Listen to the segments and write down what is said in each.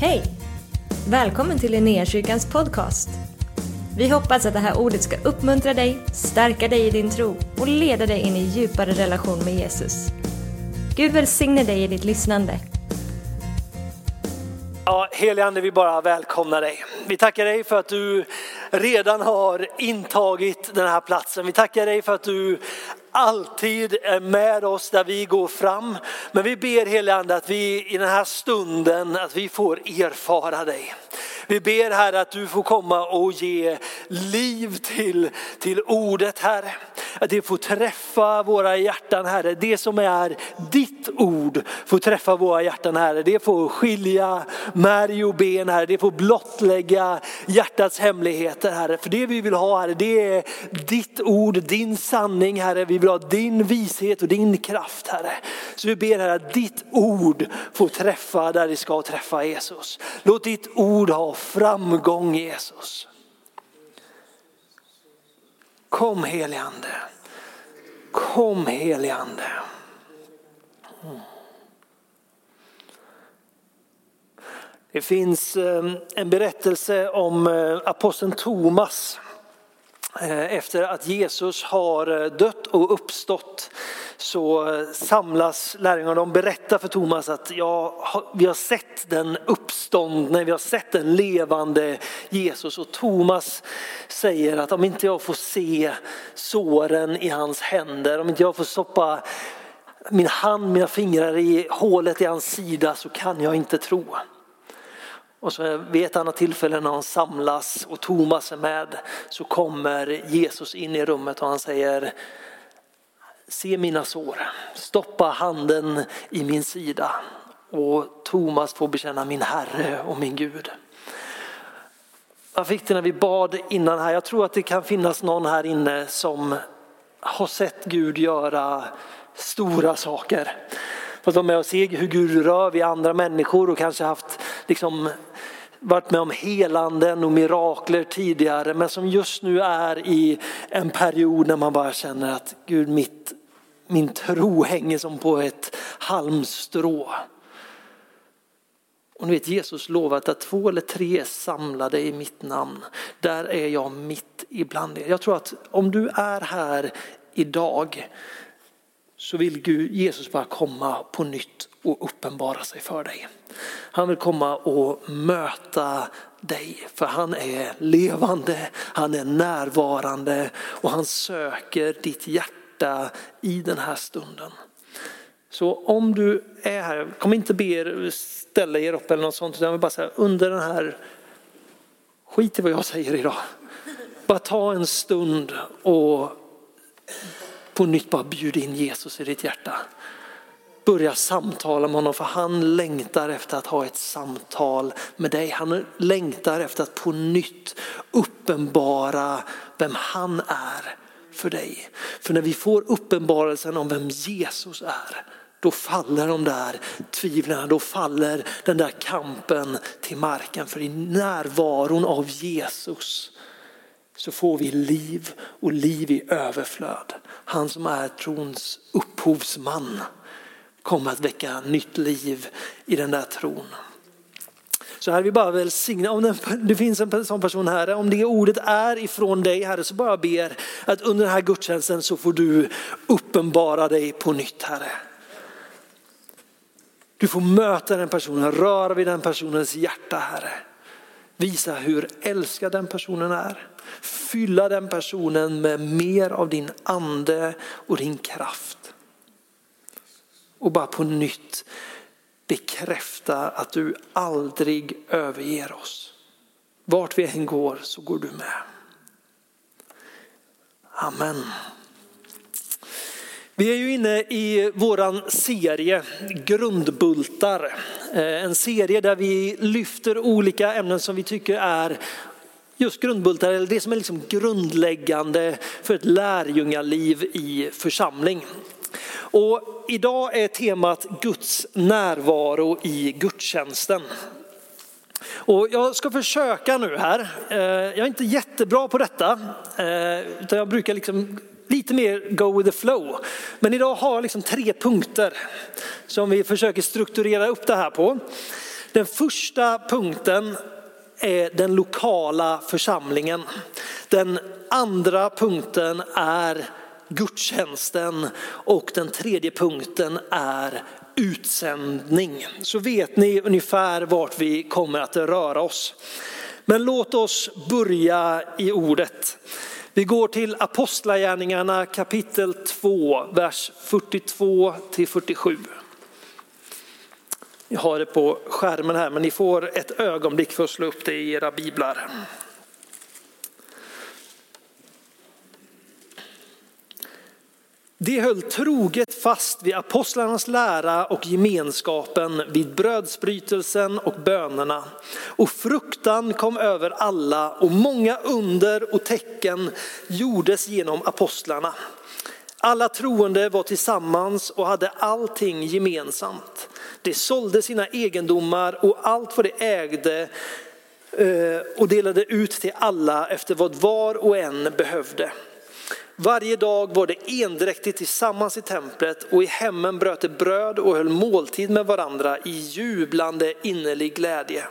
Hej! Välkommen till Linnéakyrkans podcast. Vi hoppas att det här ordet ska uppmuntra dig, stärka dig i din tro och leda dig in i djupare relation med Jesus. Gud välsigne dig i ditt lyssnande. Ja, helige Ande, vi bara välkomnar dig. Vi tackar dig för att du redan har intagit den här platsen. Vi tackar dig för att du alltid är med oss där vi går fram. Men vi ber helige Ande att vi i den här stunden, att vi får erfara dig. Vi ber Herre att du får komma och ge liv till, till ordet Herre. Att det får träffa våra hjärtan Herre. Det som är ditt ord får träffa våra hjärtan Herre. Det får skilja märg och ben Herre. Det får blottlägga hjärtats hemligheter Herre. För det vi vill ha Herre, det är ditt ord, din sanning Herre. Vi vill ha din vishet och din kraft Herre. Så vi ber Herre att ditt ord får träffa där det ska träffa Jesus. Låt ditt ord ha framgång Jesus. Kom heligande. Kom heligande. Mm. Det finns eh, en berättelse om eh, aposteln Thomas Eh, efter att Jesus har eh, dött och uppstått så eh, samlas lärjungarna. De berättar för Thomas att ja, vi har sett den uppståndne, vi har sett den levande Jesus. Och Thomas säger att om inte jag får se såren i hans händer, om inte jag får stoppa min hand, mina fingrar i hålet i hans sida så kan jag inte tro. Och så vid ett annat tillfälle när de samlas och Thomas är med så kommer Jesus in i rummet och han säger Se mina sår, stoppa handen i min sida och Thomas får bekänna min Herre och min Gud. Jag fick det när vi bad innan här, jag tror att det kan finnas någon här inne som har sett Gud göra stora saker. Fått vara med och se hur Gud rör vid andra människor och kanske haft liksom varit med om helanden och mirakler tidigare men som just nu är i en period när man bara känner att Gud mitt, min tro hänger som på ett halmstrå. Och ni vet Jesus lovat att två eller tre är samlade i mitt namn. Där är jag mitt ibland er. Jag tror att om du är här idag så vill Gud, Jesus bara komma på nytt och uppenbara sig för dig. Han vill komma och möta dig för han är levande, han är närvarande och han söker ditt hjärta i den här stunden. Så om du är här, kom inte be er ställa er upp eller något sånt utan jag vill bara säga under den här, skit i vad jag säger idag. Bara ta en stund och på nytt bara bjud in Jesus i ditt hjärta. Börja samtala med honom för han längtar efter att ha ett samtal med dig. Han längtar efter att på nytt uppenbara vem han är för dig. För när vi får uppenbarelsen om vem Jesus är då faller de där tvivlen, då faller den där kampen till marken. För i närvaron av Jesus så får vi liv och liv i överflöd. Han som är trons upphovsman kommer att väcka nytt liv i den där tron. Så här vi bara välsigna, om det finns en sån person här, om det ordet är ifrån dig Herre så bara ber att under den här gudstjänsten så får du uppenbara dig på nytt Herre. Du får möta den personen, röra vid den personens hjärta Herre. Visa hur älskad den personen är. Fylla den personen med mer av din ande och din kraft. Och bara på nytt bekräfta att du aldrig överger oss. Vart vi än går så går du med. Amen. Vi är ju inne i våran serie Grundbultar. Eh, en serie där vi lyfter olika ämnen som vi tycker är just grundbultar, eller det som är liksom grundläggande för ett lärjungaliv i församling. Och idag är temat Guds närvaro i gudstjänsten. Och jag ska försöka nu här, eh, jag är inte jättebra på detta, eh, utan jag brukar liksom lite mer go with the flow. Men idag har jag liksom tre punkter som vi försöker strukturera upp det här på. Den första punkten är den lokala församlingen. Den andra punkten är gudstjänsten och den tredje punkten är utsändning. Så vet ni ungefär vart vi kommer att röra oss. Men låt oss börja i ordet. Vi går till Apostlagärningarna kapitel 2, vers 42 till 47. Jag har det på skärmen här men ni får ett ögonblick för att slå upp det i era biblar. De höll troget fast vid apostlarnas lära och gemenskapen, vid brödsbrytelsen och bönerna. Och fruktan kom över alla och många under och tecken gjordes genom apostlarna. Alla troende var tillsammans och hade allting gemensamt. De sålde sina egendomar och allt vad de ägde eh, och delade ut till alla efter vad var och en behövde. Varje dag var det endräktigt tillsammans i templet och i hemmen bröt de bröd och höll måltid med varandra i jublande innerlig glädje.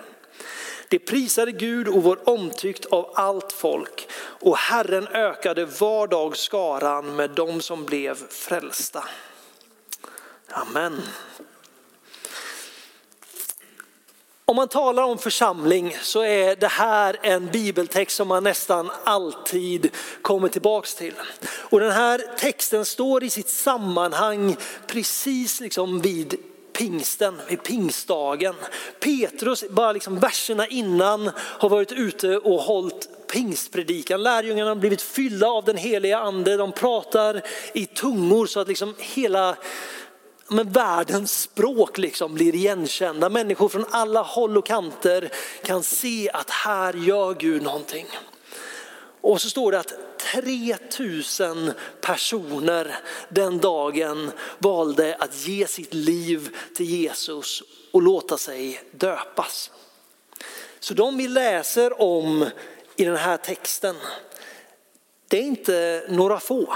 De prisade Gud och var omtyckt av allt folk och Herren ökade var dag skaran med dem som blev frälsta. Amen. Om man talar om församling så är det här en bibeltext som man nästan alltid kommer tillbaks till. Och den här texten står i sitt sammanhang precis liksom vid pingsten, vid pingstdagen. Petrus, bara liksom verserna innan, har varit ute och hållit pingstpredikan. Lärjungarna har blivit fyllda av den heliga ande, de pratar i tungor så att liksom hela men världens språk liksom blir igenkända. Människor från alla håll och kanter kan se att här gör Gud någonting. Och så står det att 3000 personer den dagen valde att ge sitt liv till Jesus och låta sig döpas. Så de vi läser om i den här texten, det är inte några få.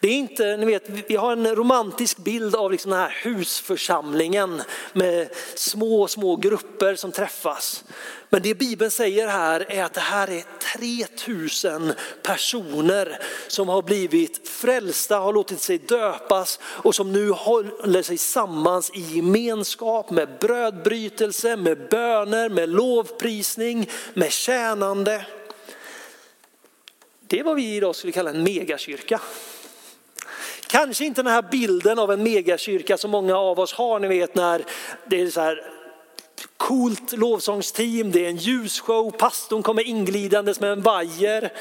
Det är inte, ni vet, vi har en romantisk bild av liksom den här husförsamlingen med små, små grupper som träffas. Men det Bibeln säger här är att det här är 3000 personer som har blivit frälsta, har låtit sig döpas och som nu håller sig sammans i gemenskap med brödbrytelse, med böner, med lovprisning, med tjänande. Det är vad vi idag skulle kalla en megakyrka. Kanske inte den här bilden av en megakyrka som många av oss har, ni vet när det är så här coolt lovsångsteam, det är en ljusshow, pastorn kommer inglidandes med en vajer.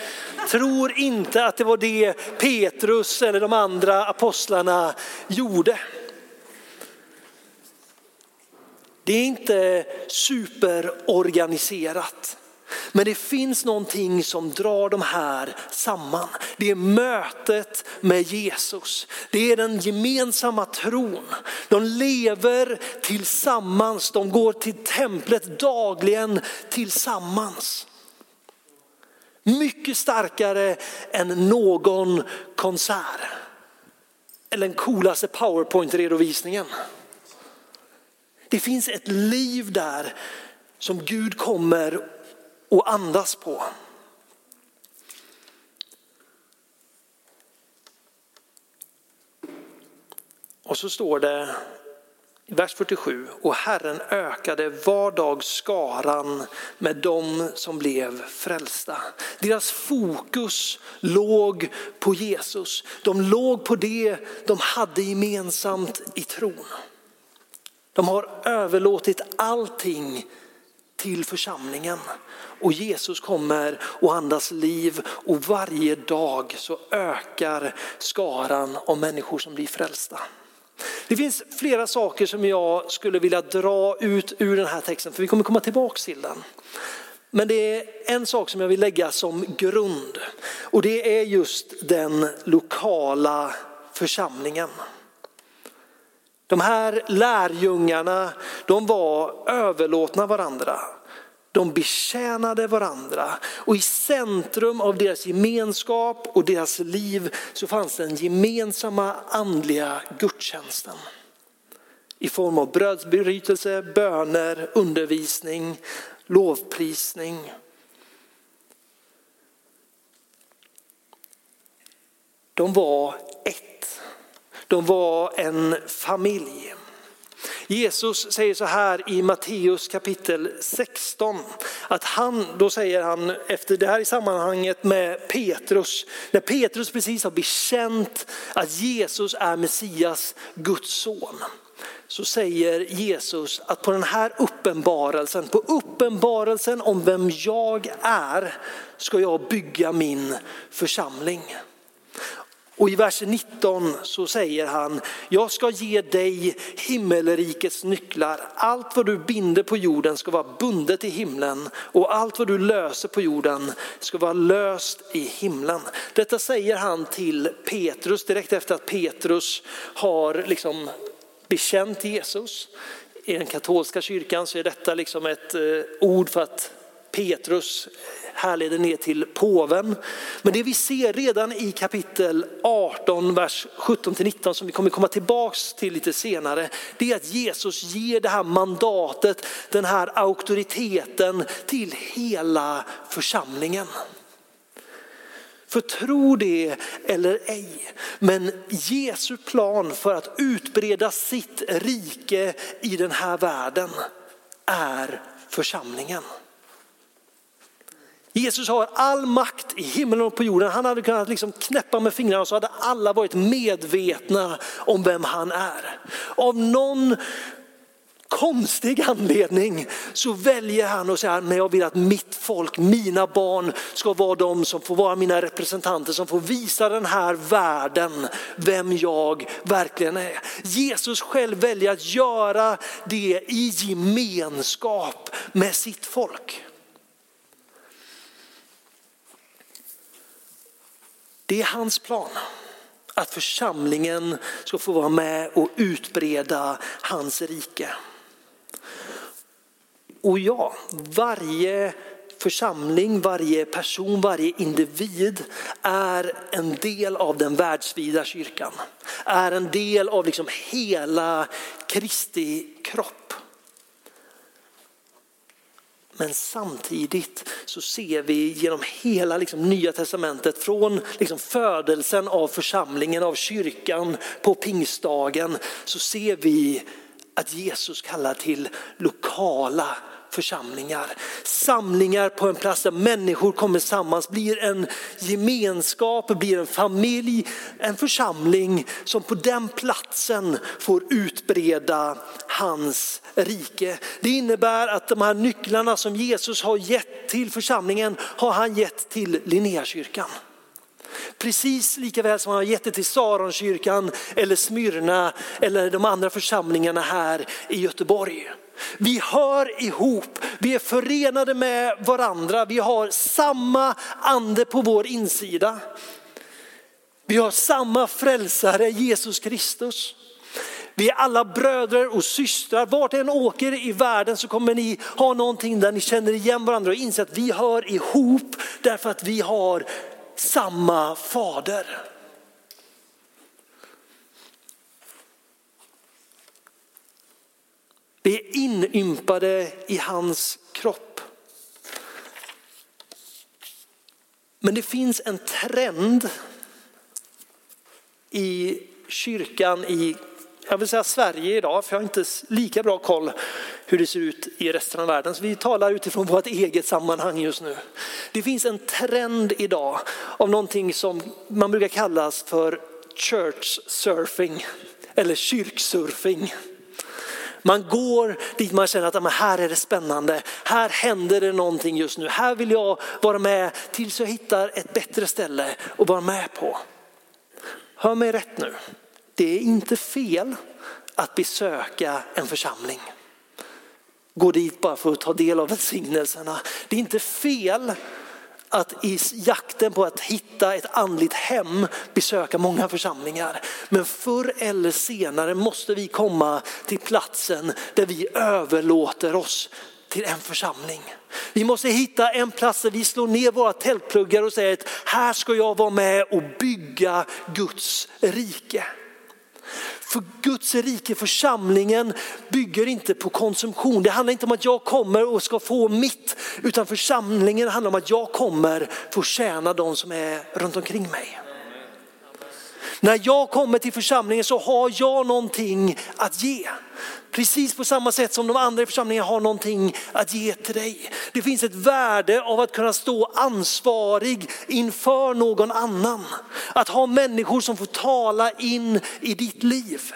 Tror inte att det var det Petrus eller de andra apostlarna gjorde. Det är inte superorganiserat. Men det finns någonting som drar de här samman. Det är mötet med Jesus. Det är den gemensamma tron. De lever tillsammans, de går till templet dagligen tillsammans. Mycket starkare än någon konsert. Eller den coolaste powerpoint-redovisningen. Det finns ett liv där som Gud kommer och andas på. Och så står det i vers 47, och Herren ökade var dag skaran med dem som blev frälsta. Deras fokus låg på Jesus. De låg på det de hade gemensamt i tron. De har överlåtit allting till församlingen. Och Jesus kommer och andas liv och varje dag så ökar skaran av människor som blir frälsta. Det finns flera saker som jag skulle vilja dra ut ur den här texten för vi kommer komma tillbaka till den. Men det är en sak som jag vill lägga som grund och det är just den lokala församlingen. De här lärjungarna, de var överlåtna varandra. De betjänade varandra och i centrum av deras gemenskap och deras liv så fanns den gemensamma andliga gudstjänsten. i form av brödsbrytelse, böner, undervisning, lovprisning. De var ett. De var en familj. Jesus säger så här i Matteus kapitel 16, att han, då säger han efter det här i sammanhanget med Petrus, när Petrus precis har bekänt att Jesus är Messias, Guds son så säger Jesus att på den här uppenbarelsen, på uppenbarelsen om vem jag är, ska jag bygga min församling. Och i vers 19 så säger han, jag ska ge dig himmelrikets nycklar. Allt vad du binder på jorden ska vara bundet i himlen och allt vad du löser på jorden ska vara löst i himlen. Detta säger han till Petrus direkt efter att Petrus har liksom bekänt Jesus. I den katolska kyrkan så är detta liksom ett eh, ord för att Petrus härleder ner till påven. Men det vi ser redan i kapitel 18, vers 17-19 som vi kommer komma tillbaks till lite senare, det är att Jesus ger det här mandatet, den här auktoriteten till hela församlingen. För tro det eller ej, men Jesu plan för att utbreda sitt rike i den här världen är församlingen. Jesus har all makt i himlen och på jorden. Han hade kunnat liksom knäppa med fingrarna så hade alla varit medvetna om vem han är. Av någon konstig anledning så väljer han att säga, men jag vill att mitt folk, mina barn ska vara de som får vara mina representanter, som får visa den här världen vem jag verkligen är. Jesus själv väljer att göra det i gemenskap med sitt folk. Det är hans plan. Att församlingen ska få vara med och utbreda hans rike. Och ja, varje församling, varje person, varje individ är en del av den världsvida kyrkan. Är en del av liksom hela Kristi kropp. Men samtidigt så ser vi genom hela liksom nya testamentet, från liksom födelsen av församlingen, av kyrkan på pingstdagen, så ser vi att Jesus kallar till lokala församlingar. Samlingar på en plats där människor kommer samman, blir en gemenskap, blir en familj, en församling som på den platsen får utbreda hans rike. Det innebär att de här nycklarna som Jesus har gett till församlingen har han gett till Linnéakyrkan. Precis lika väl som han har gett det till Saronkyrkan eller Smyrna eller de andra församlingarna här i Göteborg. Vi hör ihop, vi är förenade med varandra, vi har samma ande på vår insida. Vi har samma frälsare Jesus Kristus. Vi är alla bröder och systrar. Vart än åker i världen så kommer ni ha någonting där ni känner igen varandra och inser att vi hör ihop därför att vi har samma fader. Vi är inympade i hans kropp. Men det finns en trend i kyrkan i jag vill säga Sverige idag, för jag har inte lika bra koll hur det ser ut i resten av världen. Så vi talar utifrån vårt eget sammanhang just nu. Det finns en trend idag av någonting som man brukar kallas för church surfing eller kyrksurfing. Man går dit man känner att här är det spännande, här händer det någonting just nu, här vill jag vara med tills jag hittar ett bättre ställe att vara med på. Hör mig rätt nu, det är inte fel att besöka en församling. Gå dit bara för att ta del av välsignelserna. Det är inte fel att i jakten på att hitta ett andligt hem besöka många församlingar. Men förr eller senare måste vi komma till platsen där vi överlåter oss till en församling. Vi måste hitta en plats där vi slår ner våra tältpluggar och säger att här ska jag vara med och bygga Guds rike. För Guds rike, församlingen bygger inte på konsumtion. Det handlar inte om att jag kommer och ska få mitt, utan församlingen handlar om att jag kommer få tjäna de som är runt omkring mig. När jag kommer till församlingen så har jag någonting att ge. Precis på samma sätt som de andra i församlingen har någonting att ge till dig. Det finns ett värde av att kunna stå ansvarig inför någon annan. Att ha människor som får tala in i ditt liv.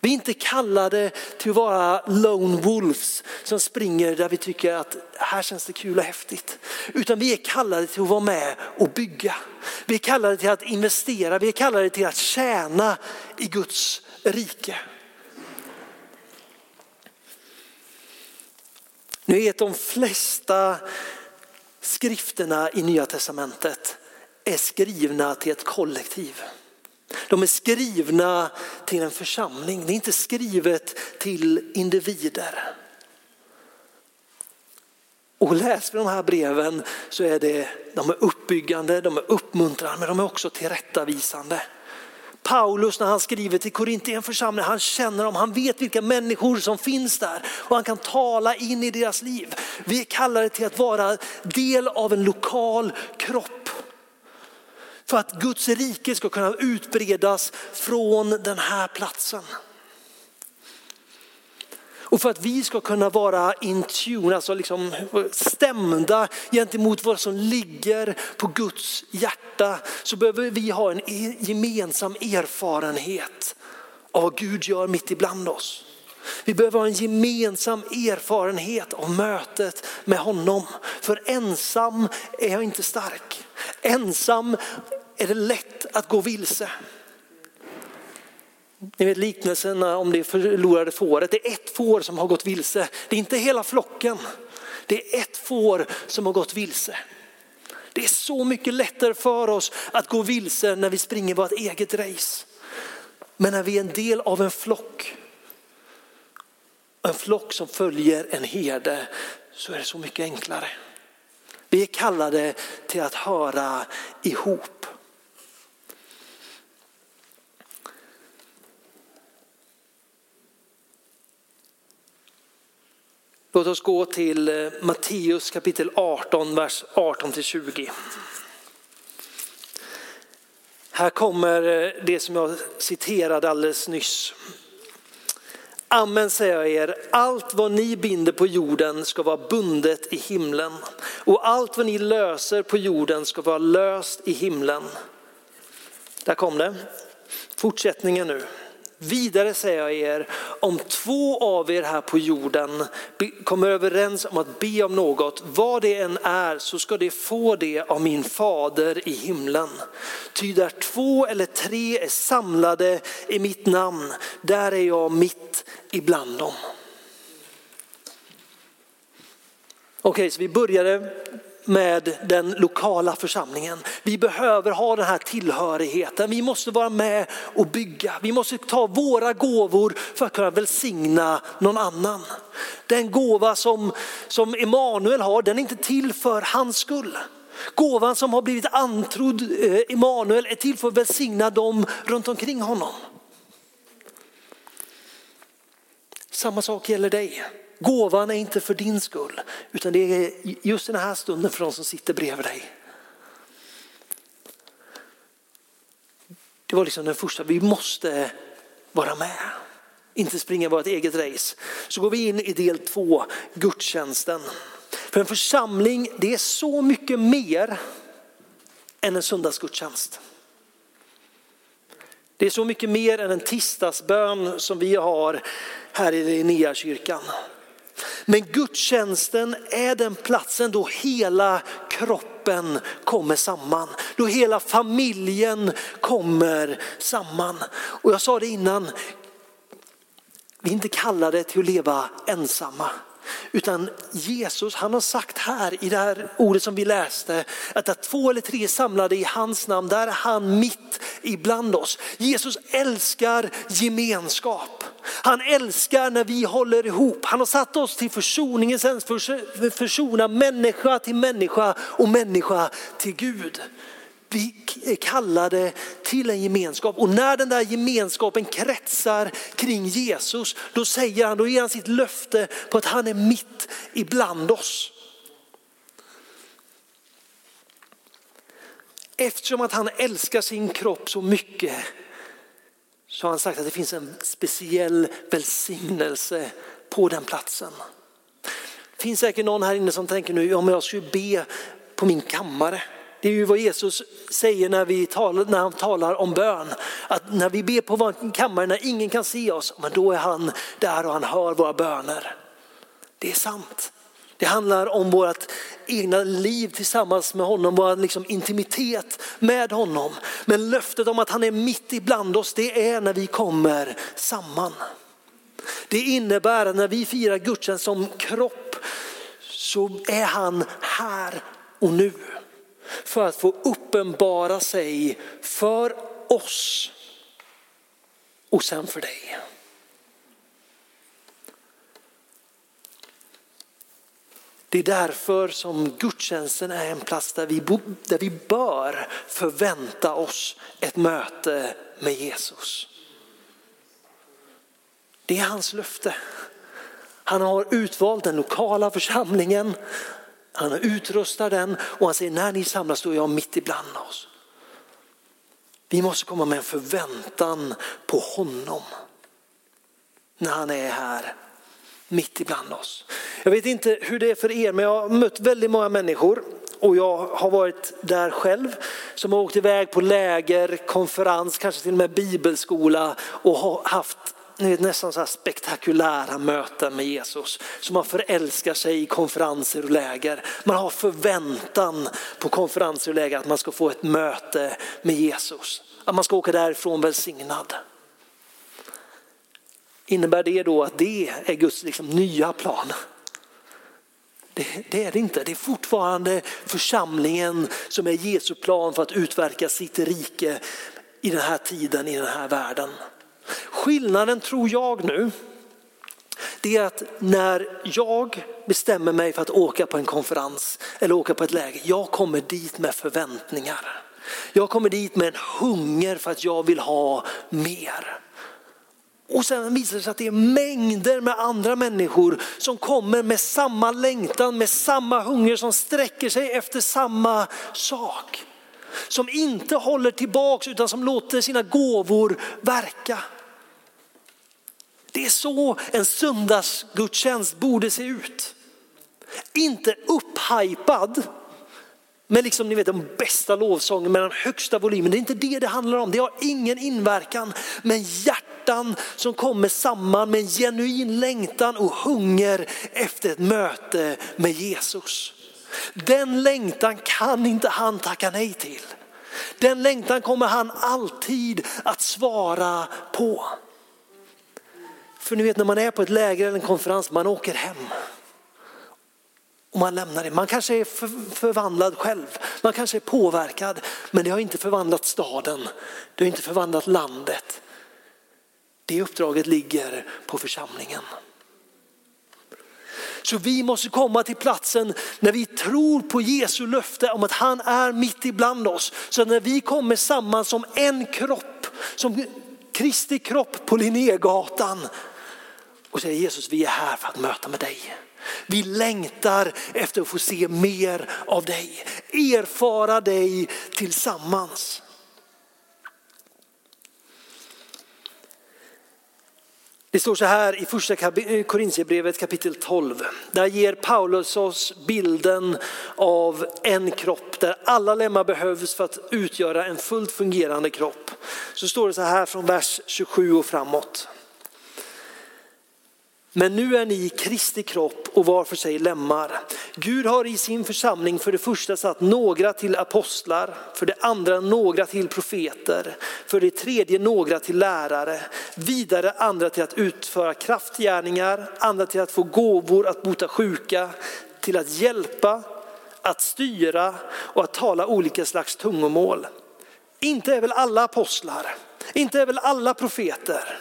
Vi är inte kallade till att vara lone wolves som springer där vi tycker att här känns det kul och häftigt. Utan vi är kallade till att vara med och bygga. Vi är kallade till att investera, vi är kallade till att tjäna i Guds rike. Ni vet de flesta skrifterna i Nya Testamentet är skrivna till ett kollektiv. De är skrivna till en församling, det är inte skrivet till individer. Och läser vi de här breven så är det, de är uppbyggande, de är uppmuntrande men de är också tillrättavisande. Paulus när han skriver till Korintien församling, han känner dem, han vet vilka människor som finns där och han kan tala in i deras liv. Vi är kallade till att vara del av en lokal kropp. För att Guds rike ska kunna utbredas från den här platsen. Och för att vi ska kunna vara in tune, alltså liksom stämda gentemot vad som ligger på Guds hjärta så behöver vi ha en e- gemensam erfarenhet av vad Gud gör mitt ibland oss. Vi behöver ha en gemensam erfarenhet av mötet med honom. För ensam är jag inte stark. Ensam är det lätt att gå vilse. Ni vet liknelserna om det förlorade fåret. Det är ett får som har gått vilse. Det är inte hela flocken. Det är ett får som har gått vilse. Det är så mycket lättare för oss att gå vilse när vi springer vårt eget race. Men när vi är en del av en flock, en flock som följer en herde, så är det så mycket enklare. Vi är kallade till att höra ihop. Låt oss gå till eh, Matteus kapitel 18, vers 18-20. Här kommer eh, det som jag citerade alldeles nyss. Amen säger jag er, allt vad ni binder på jorden ska vara bundet i himlen och allt vad ni löser på jorden ska vara löst i himlen. Där kom det. Fortsättningen nu. Vidare säger jag er, om två av er här på jorden kommer överens om att be om något, vad det än är, så ska de få det av min fader i himlen. Ty där två eller tre är samlade i mitt namn, där är jag mitt ibland dem. Okej, så vi började med den lokala församlingen. Vi behöver ha den här tillhörigheten. Vi måste vara med och bygga. Vi måste ta våra gåvor för att kunna välsigna någon annan. Den gåva som, som Emanuel har, den är inte till för hans skull. Gåvan som har blivit antrodd eh, Emanuel är till för att välsigna dem runt omkring honom. Samma sak gäller dig. Gåvan är inte för din skull, utan det är just den här stunden för de som sitter bredvid dig. Det var liksom den första, vi måste vara med. Inte springa vårt eget race. Så går vi in i del två, gudstjänsten. För en församling, det är så mycket mer än en söndagsgudstjänst. Det är så mycket mer än en tisdagsbön som vi har här i Linnéakyrkan. Men gudstjänsten är den platsen då hela kroppen kommer samman. Då hela familjen kommer samman. Och jag sa det innan, vi är inte kallade till att leva ensamma. Utan Jesus han har sagt här i det här ordet som vi läste att där två eller tre samlade i hans namn, där är han mitt ibland oss. Jesus älskar gemenskap. Han älskar när vi håller ihop. Han har satt oss till försoningens tjänst för försona människa till människa och människa till Gud. Vi är kallade till en gemenskap och när den där gemenskapen kretsar kring Jesus, då säger han, då ger han sitt löfte på att han är mitt ibland oss. Eftersom att han älskar sin kropp så mycket så har han sagt att det finns en speciell välsignelse på den platsen. Det finns säkert någon här inne som tänker nu, om jag skulle be på min kammare. Det är ju vad Jesus säger när, vi talar, när han talar om bön. Att när vi ber på vår kammare när ingen kan se oss, men då är han där och han hör våra böner. Det är sant. Det handlar om vårt egna liv tillsammans med honom, vår liksom intimitet med honom. Men löftet om att han är mitt ibland oss, det är när vi kommer samman. Det innebär att när vi firar gudstjänst som kropp så är han här och nu. För att få uppenbara sig för oss och sen för dig. Det är därför som gudstjänsten är en plats där vi, där vi bör förvänta oss ett möte med Jesus. Det är hans löfte. Han har utvalt den lokala församlingen, han har utrustat den och han säger när ni samlas då är jag mitt ibland oss. Vi måste komma med en förväntan på honom när han är här mitt ibland oss. Jag vet inte hur det är för er, men jag har mött väldigt många människor och jag har varit där själv som har åkt iväg på läger, konferens, kanske till och med bibelskola och haft nästan så här spektakulära möten med Jesus. Så man förälskar sig i konferenser och läger. Man har förväntan på konferenser och läger att man ska få ett möte med Jesus. Att man ska åka därifrån välsignad. Innebär det då att det är Guds liksom nya plan? Det, det, är det inte. Det är fortfarande församlingen som är Jesu plan för att utverka sitt rike i den här tiden, i den här världen. Skillnaden tror jag nu, det är att när jag bestämmer mig för att åka på en konferens eller åka på ett läger, jag kommer dit med förväntningar. Jag kommer dit med en hunger för att jag vill ha mer. Och sen visar det sig att det är mängder med andra människor som kommer med samma längtan, med samma hunger, som sträcker sig efter samma sak. Som inte håller tillbaks utan som låter sina gåvor verka. Det är så en söndagsgudstjänst borde se ut. Inte upphypad med liksom, ni vet, de bästa lovsången med den högsta volymen. Det är inte det det handlar om. Det har ingen inverkan. Men hjärtan som kommer samman med en genuin längtan och hunger efter ett möte med Jesus. Den längtan kan inte han tacka nej till. Den längtan kommer han alltid att svara på. För ni vet när man är på ett läger eller en konferens, man åker hem. Och man lämnar det. Man kanske är förvandlad själv, man kanske är påverkad, men det har inte förvandlat staden, det har inte förvandlat landet. Det uppdraget ligger på församlingen. Så vi måste komma till platsen när vi tror på Jesu löfte om att han är mitt ibland oss. Så när vi kommer samman som en kropp, som Kristi kropp på Linnégatan och säger Jesus vi är här för att möta med dig. Vi längtar efter att få se mer av dig, erfara dig tillsammans. Det står så här i första eh, Korintierbrevet kapitel 12. Där ger Paulus oss bilden av en kropp där alla lemmar behövs för att utgöra en fullt fungerande kropp. Så står det så här från vers 27 och framåt. Men nu är ni Kristi kropp och var för sig lemmar. Gud har i sin församling för det första satt några till apostlar, för det andra några till profeter, för det tredje några till lärare, vidare andra till att utföra kraftgärningar, andra till att få gåvor att bota sjuka, till att hjälpa, att styra och att tala olika slags tungomål. Inte är väl alla apostlar, inte är väl alla profeter,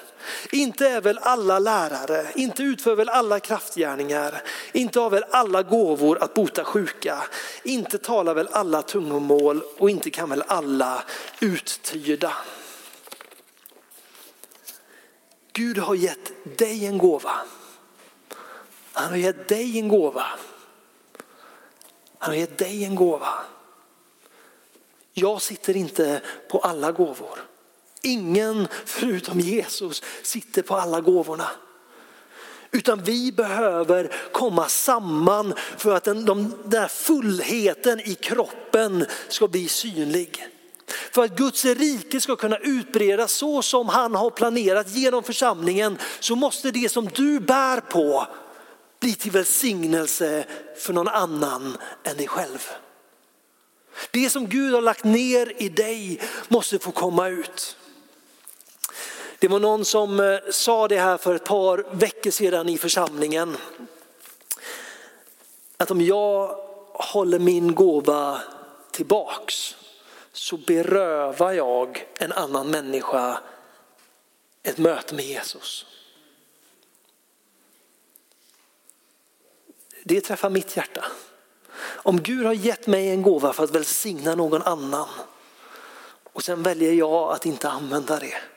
inte är väl alla lärare, inte utför väl alla kraftgärningar, inte har väl alla gåvor att bota sjuka, inte talar väl alla tungomål och inte kan väl alla uttyda. Gud har gett dig en gåva. Han har gett dig en gåva. Han har gett dig en gåva. Jag sitter inte på alla gåvor. Ingen förutom Jesus sitter på alla gåvorna. Utan vi behöver komma samman för att den, den där fullheten i kroppen ska bli synlig. För att Guds rike ska kunna utbredas så som han har planerat genom församlingen så måste det som du bär på bli till välsignelse för någon annan än dig själv. Det som Gud har lagt ner i dig måste få komma ut. Det var någon som eh, sa det här för ett par veckor sedan i församlingen. Att om jag håller min gåva tillbaks så berövar jag en annan människa ett möte med Jesus. Det träffar mitt hjärta. Om Gud har gett mig en gåva för att välsigna någon annan och sen väljer jag att inte använda det.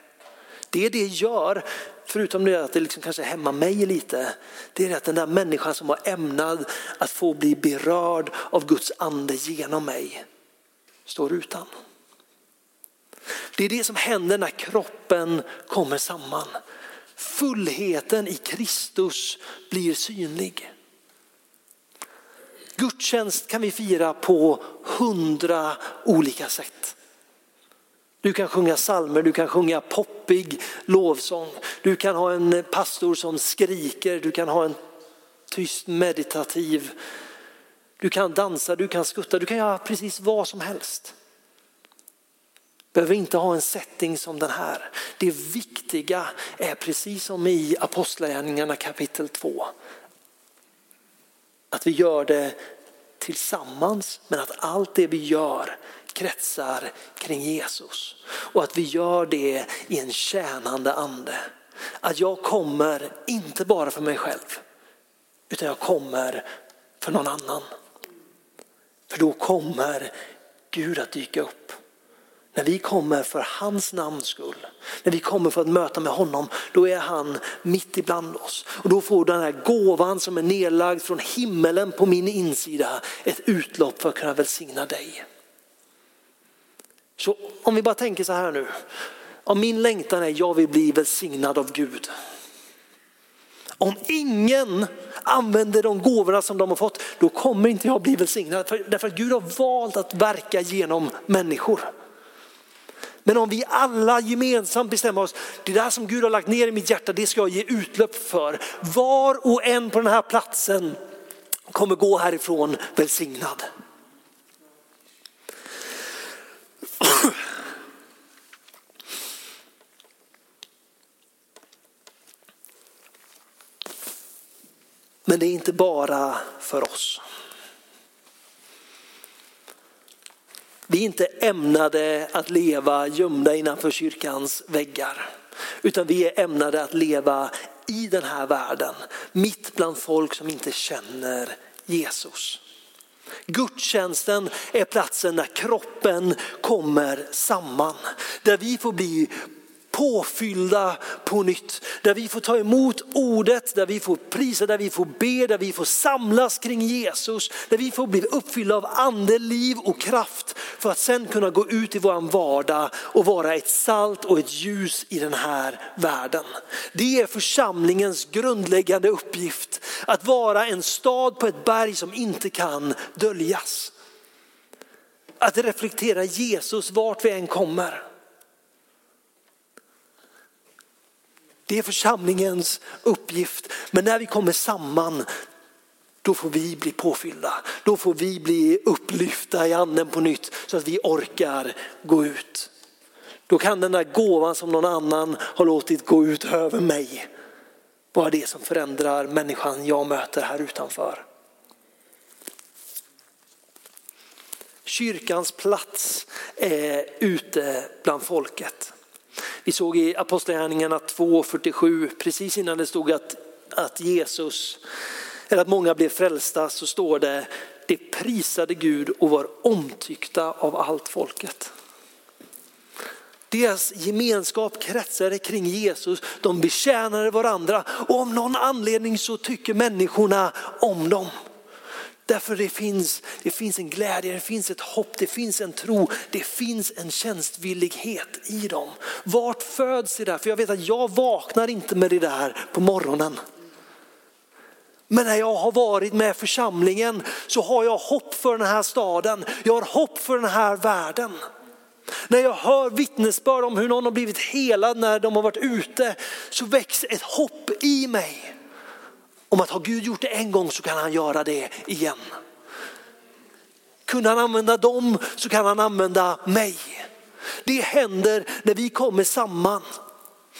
Det det gör, förutom det att det liksom kanske hämmar mig lite, det är att den där människan som var ämnad att få bli berörd av Guds ande genom mig står utan. Det är det som händer när kroppen kommer samman. Fullheten i Kristus blir synlig. Gudstjänst kan vi fira på hundra olika sätt. Du kan sjunga salmer, du kan sjunga poppig lovsång, du kan ha en pastor som skriker, du kan ha en tyst meditativ, du kan dansa, du kan skutta, du kan göra precis vad som helst. Behöver inte ha en setting som den här. Det viktiga är precis som i Apostlagärningarna kapitel 2. Att vi gör det tillsammans men att allt det vi gör kretsar kring Jesus. Och att vi gör det i en tjänande ande. Att jag kommer inte bara för mig själv utan jag kommer för någon annan. För då kommer Gud att dyka upp. När vi kommer för hans namns skull, när vi kommer för att möta med honom, då är han mitt ibland oss. Och då får den här gåvan som är nedlagd från himmelen på min insida ett utlopp för att kunna välsigna dig. Så om vi bara tänker så här nu, om min längtan är jag vill bli välsignad av Gud. Om ingen använder de gåvorna som de har fått, då kommer inte jag bli välsignad. Därför att Gud har valt att verka genom människor. Men om vi alla gemensamt bestämmer oss, det där som Gud har lagt ner i mitt hjärta, det ska jag ge utlopp för. Var och en på den här platsen kommer gå härifrån välsignad. Men det är inte bara för oss. Vi är inte ämnade att leva gömda innanför kyrkans väggar. Utan vi är ämnade att leva i den här världen, mitt bland folk som inte känner Jesus. Gudstjänsten är platsen där kroppen kommer samman. Där vi får bli påfyllda på nytt. Där vi får ta emot ordet, där vi får prisa, där vi får be, där vi får samlas kring Jesus. Där vi får bli uppfyllda av ande, liv och kraft för att sen kunna gå ut i vår vardag och vara ett salt och ett ljus i den här världen. Det är församlingens grundläggande uppgift. Att vara en stad på ett berg som inte kan döljas. Att reflektera Jesus vart vi än kommer. Det är församlingens uppgift. Men när vi kommer samman, då får vi bli påfyllda. Då får vi bli upplyfta i anden på nytt så att vi orkar gå ut. Då kan den där gåvan som någon annan har låtit gå ut över mig vara det som förändrar människan jag möter här utanför. Kyrkans plats är ute bland folket. Vi såg i Apostlagärningarna 2.47, precis innan det stod att, att Jesus, eller att många blev frälsta, så står det, det prisade Gud och var omtyckta av allt folket. Deras gemenskap kretsade kring Jesus, de betjänade varandra och om någon anledning så tycker människorna om dem. Därför det finns, det finns en glädje, det finns ett hopp, det finns en tro, det finns en tjänstvillighet i dem. Vart föds det där? För jag vet att jag vaknar inte med det där på morgonen. Men när jag har varit med församlingen så har jag hopp för den här staden, jag har hopp för den här världen. När jag hör vittnesbörd om hur någon har blivit helad när de har varit ute så väcks ett hopp i mig. Om att har Gud gjort det en gång så kan han göra det igen. Kunde han använda dem så kan han använda mig. Det händer när vi kommer samman.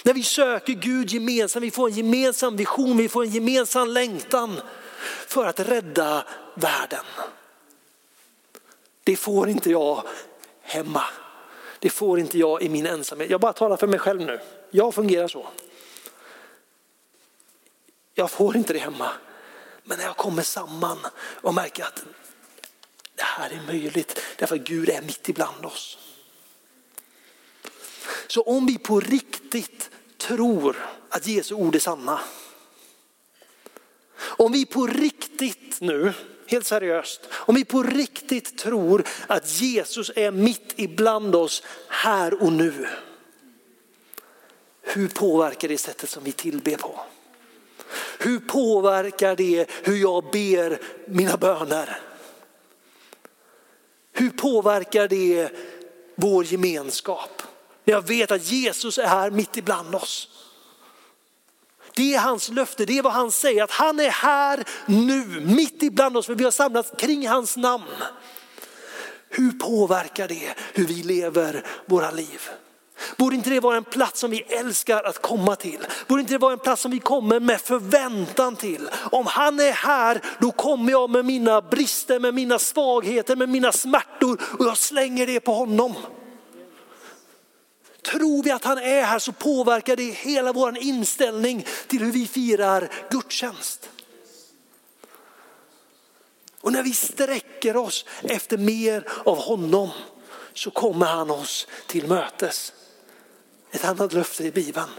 När vi söker Gud gemensamt, vi får en gemensam vision, vi får en gemensam längtan för att rädda världen. Det får inte jag hemma. Det får inte jag i min ensamhet. Jag bara talar för mig själv nu. Jag fungerar så. Jag får inte det hemma. Men när jag kommer samman och märker att det här är möjligt därför att Gud är mitt ibland oss. Så om vi på riktigt tror att Jesu ord är sanna. Om vi på riktigt nu, helt seriöst, om vi på riktigt tror att Jesus är mitt ibland oss här och nu. Hur påverkar det sättet som vi tillber på? Hur påverkar det hur jag ber mina böner? Hur påverkar det vår gemenskap? När jag vet att Jesus är här mitt ibland oss. Det är hans löfte, det är vad han säger, att han är här nu, mitt ibland oss, för vi har samlats kring hans namn. Hur påverkar det hur vi lever våra liv? Borde inte det vara en plats som vi älskar att komma till? Borde inte det vara en plats som vi kommer med förväntan till? Om han är här, då kommer jag med mina brister, med mina svagheter, med mina smärtor och jag slänger det på honom. Tror vi att han är här så påverkar det hela vår inställning till hur vi firar gudstjänst. Och när vi sträcker oss efter mer av honom så kommer han oss till mötes. Ett annat löfte i Bibeln.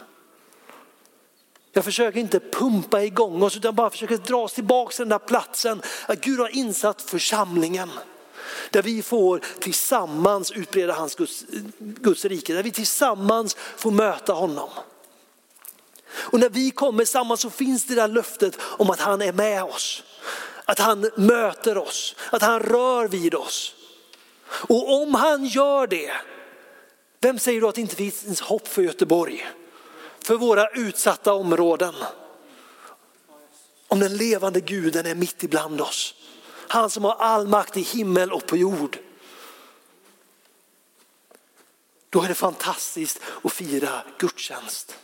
Jag försöker inte pumpa igång oss utan bara försöker dra oss tillbaka till den där platsen. Att Gud har insatt församlingen. Där vi får tillsammans utbreda hans Guds, Guds rike. Där vi tillsammans får möta honom. Och när vi kommer samman så finns det där löftet om att han är med oss. Att han möter oss, att han rör vid oss. Och om han gör det vem säger då att det inte finns hopp för Göteborg? För våra utsatta områden. Om den levande guden är mitt ibland oss. Han som har all makt i himmel och på jord. Då är det fantastiskt att fira gudstjänst.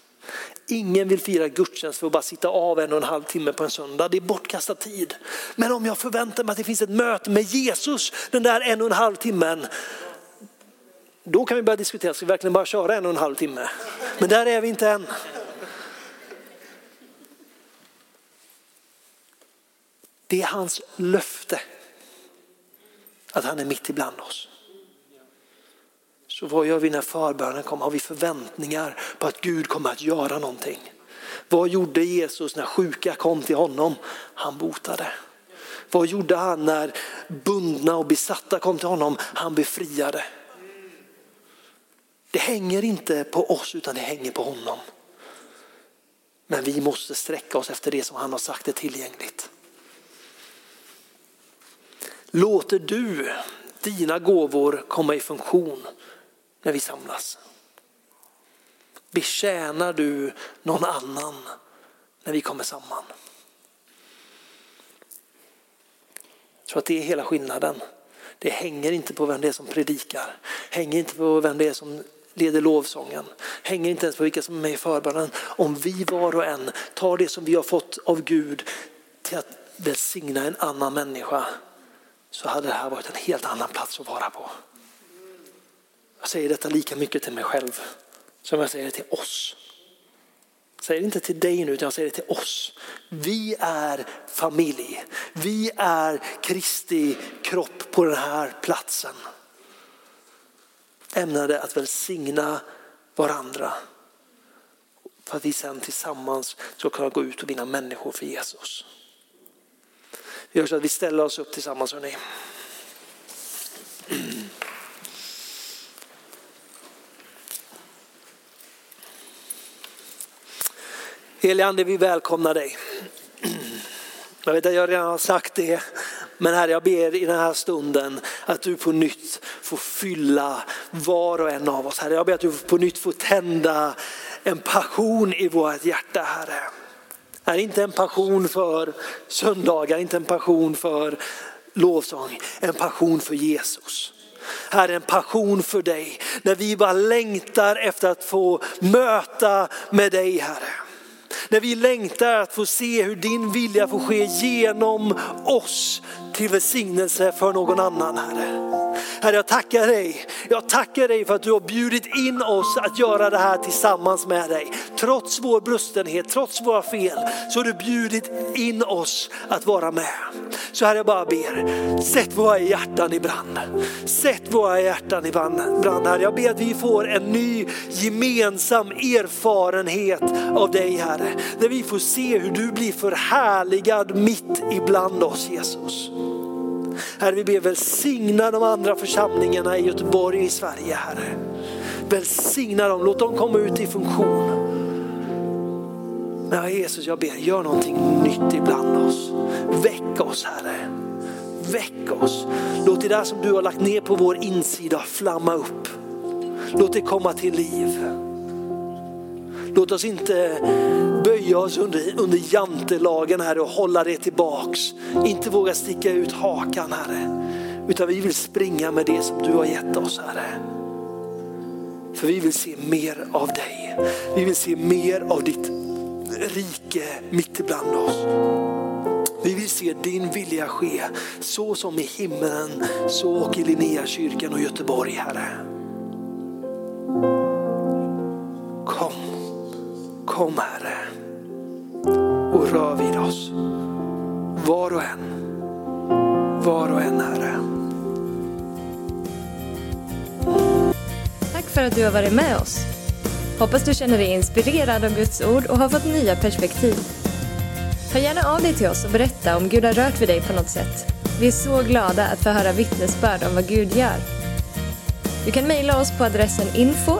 Ingen vill fira gudstjänst för att bara sitta av en och en halv timme på en söndag. Det är bortkastad tid. Men om jag förväntar mig att det finns ett möte med Jesus den där en och en halv timmen då kan vi börja diskutera, ska vi verkligen bara köra en och en halv timme? Men där är vi inte än. Det är hans löfte att han är mitt ibland oss. Så vad gör vi när förbönen kommer? Har vi förväntningar på att Gud kommer att göra någonting? Vad gjorde Jesus när sjuka kom till honom? Han botade. Vad gjorde han när bundna och besatta kom till honom? Han befriade. Det hänger inte på oss utan det hänger på honom. Men vi måste sträcka oss efter det som han har sagt är tillgängligt. Låter du dina gåvor komma i funktion när vi samlas? Betjänar du någon annan när vi kommer samman? Jag tror att det är hela skillnaden. Det hänger inte på vem det är som predikar, hänger inte på vem det är som leder lovsången. Hänger inte ens på vilka som är med i förbönen. Om vi var och en tar det som vi har fått av Gud till att välsigna en annan människa så hade det här varit en helt annan plats att vara på. Jag säger detta lika mycket till mig själv som jag säger det till oss. Jag säger det inte till dig nu utan jag säger det till oss. Vi är familj. Vi är Kristi kropp på den här platsen. Ämnade att välsigna varandra. För att vi sen tillsammans ska kunna gå ut och vinna människor för Jesus. Vi gör så att vi ställer oss upp tillsammans Hörrni. Helige Ande, vi välkomnar dig. Jag vet att jag redan har sagt det, men Herre jag ber i den här stunden att du på nytt får fylla var och en av oss. Herre jag ber att du på nytt får tända en passion i vårt hjärta Herre. Är inte en passion för söndagar, inte en passion för lovsång, en passion för Jesus. Herre, en passion för dig. När vi bara längtar efter att få möta med dig Herre. När vi längtar att få se hur din vilja får ske genom oss till välsignelse för någon annan Herre. Herre jag tackar dig. Jag tackar dig för att du har bjudit in oss att göra det här tillsammans med dig. Trots vår brustenhet, trots våra fel så har du bjudit in oss att vara med. Så Herre jag bara ber, sätt våra hjärtan i brand. Sätt våra hjärtan i brand Herre. Jag ber att vi får en ny gemensam erfarenhet av dig Herre. Där vi får se hur du blir förhärligad mitt ibland oss Jesus. Herre, vi ber välsigna de andra församlingarna i Göteborg och i Sverige, Herre. Välsigna dem, låt dem komma ut i funktion. Nej, Jesus, jag ber, gör någonting nytt ibland oss. Väck oss, Herre. Väck oss. Låt det där som du har lagt ner på vår insida flamma upp. Låt det komma till liv. Låt oss inte böja oss under, under jantelagen Herre och hålla det tillbaks. Inte våga sticka ut hakan Herre. Utan vi vill springa med det som du har gett oss Herre. För vi vill se mer av dig. Vi vill se mer av ditt rike mitt ibland oss. Vi vill se din vilja ske så som i himmelen så och i Linnéakyrkan och Göteborg Herre. Kom, kom Herre och rör vid oss. Var och en, var och en Herre. Tack för att du har varit med oss. Hoppas du känner dig inspirerad av Guds ord och har fått nya perspektiv. Hör gärna av dig till oss och berätta om Gud har rört vid dig på något sätt. Vi är så glada att få höra vittnesbörd om vad Gud gör. Du kan mejla oss på adressen info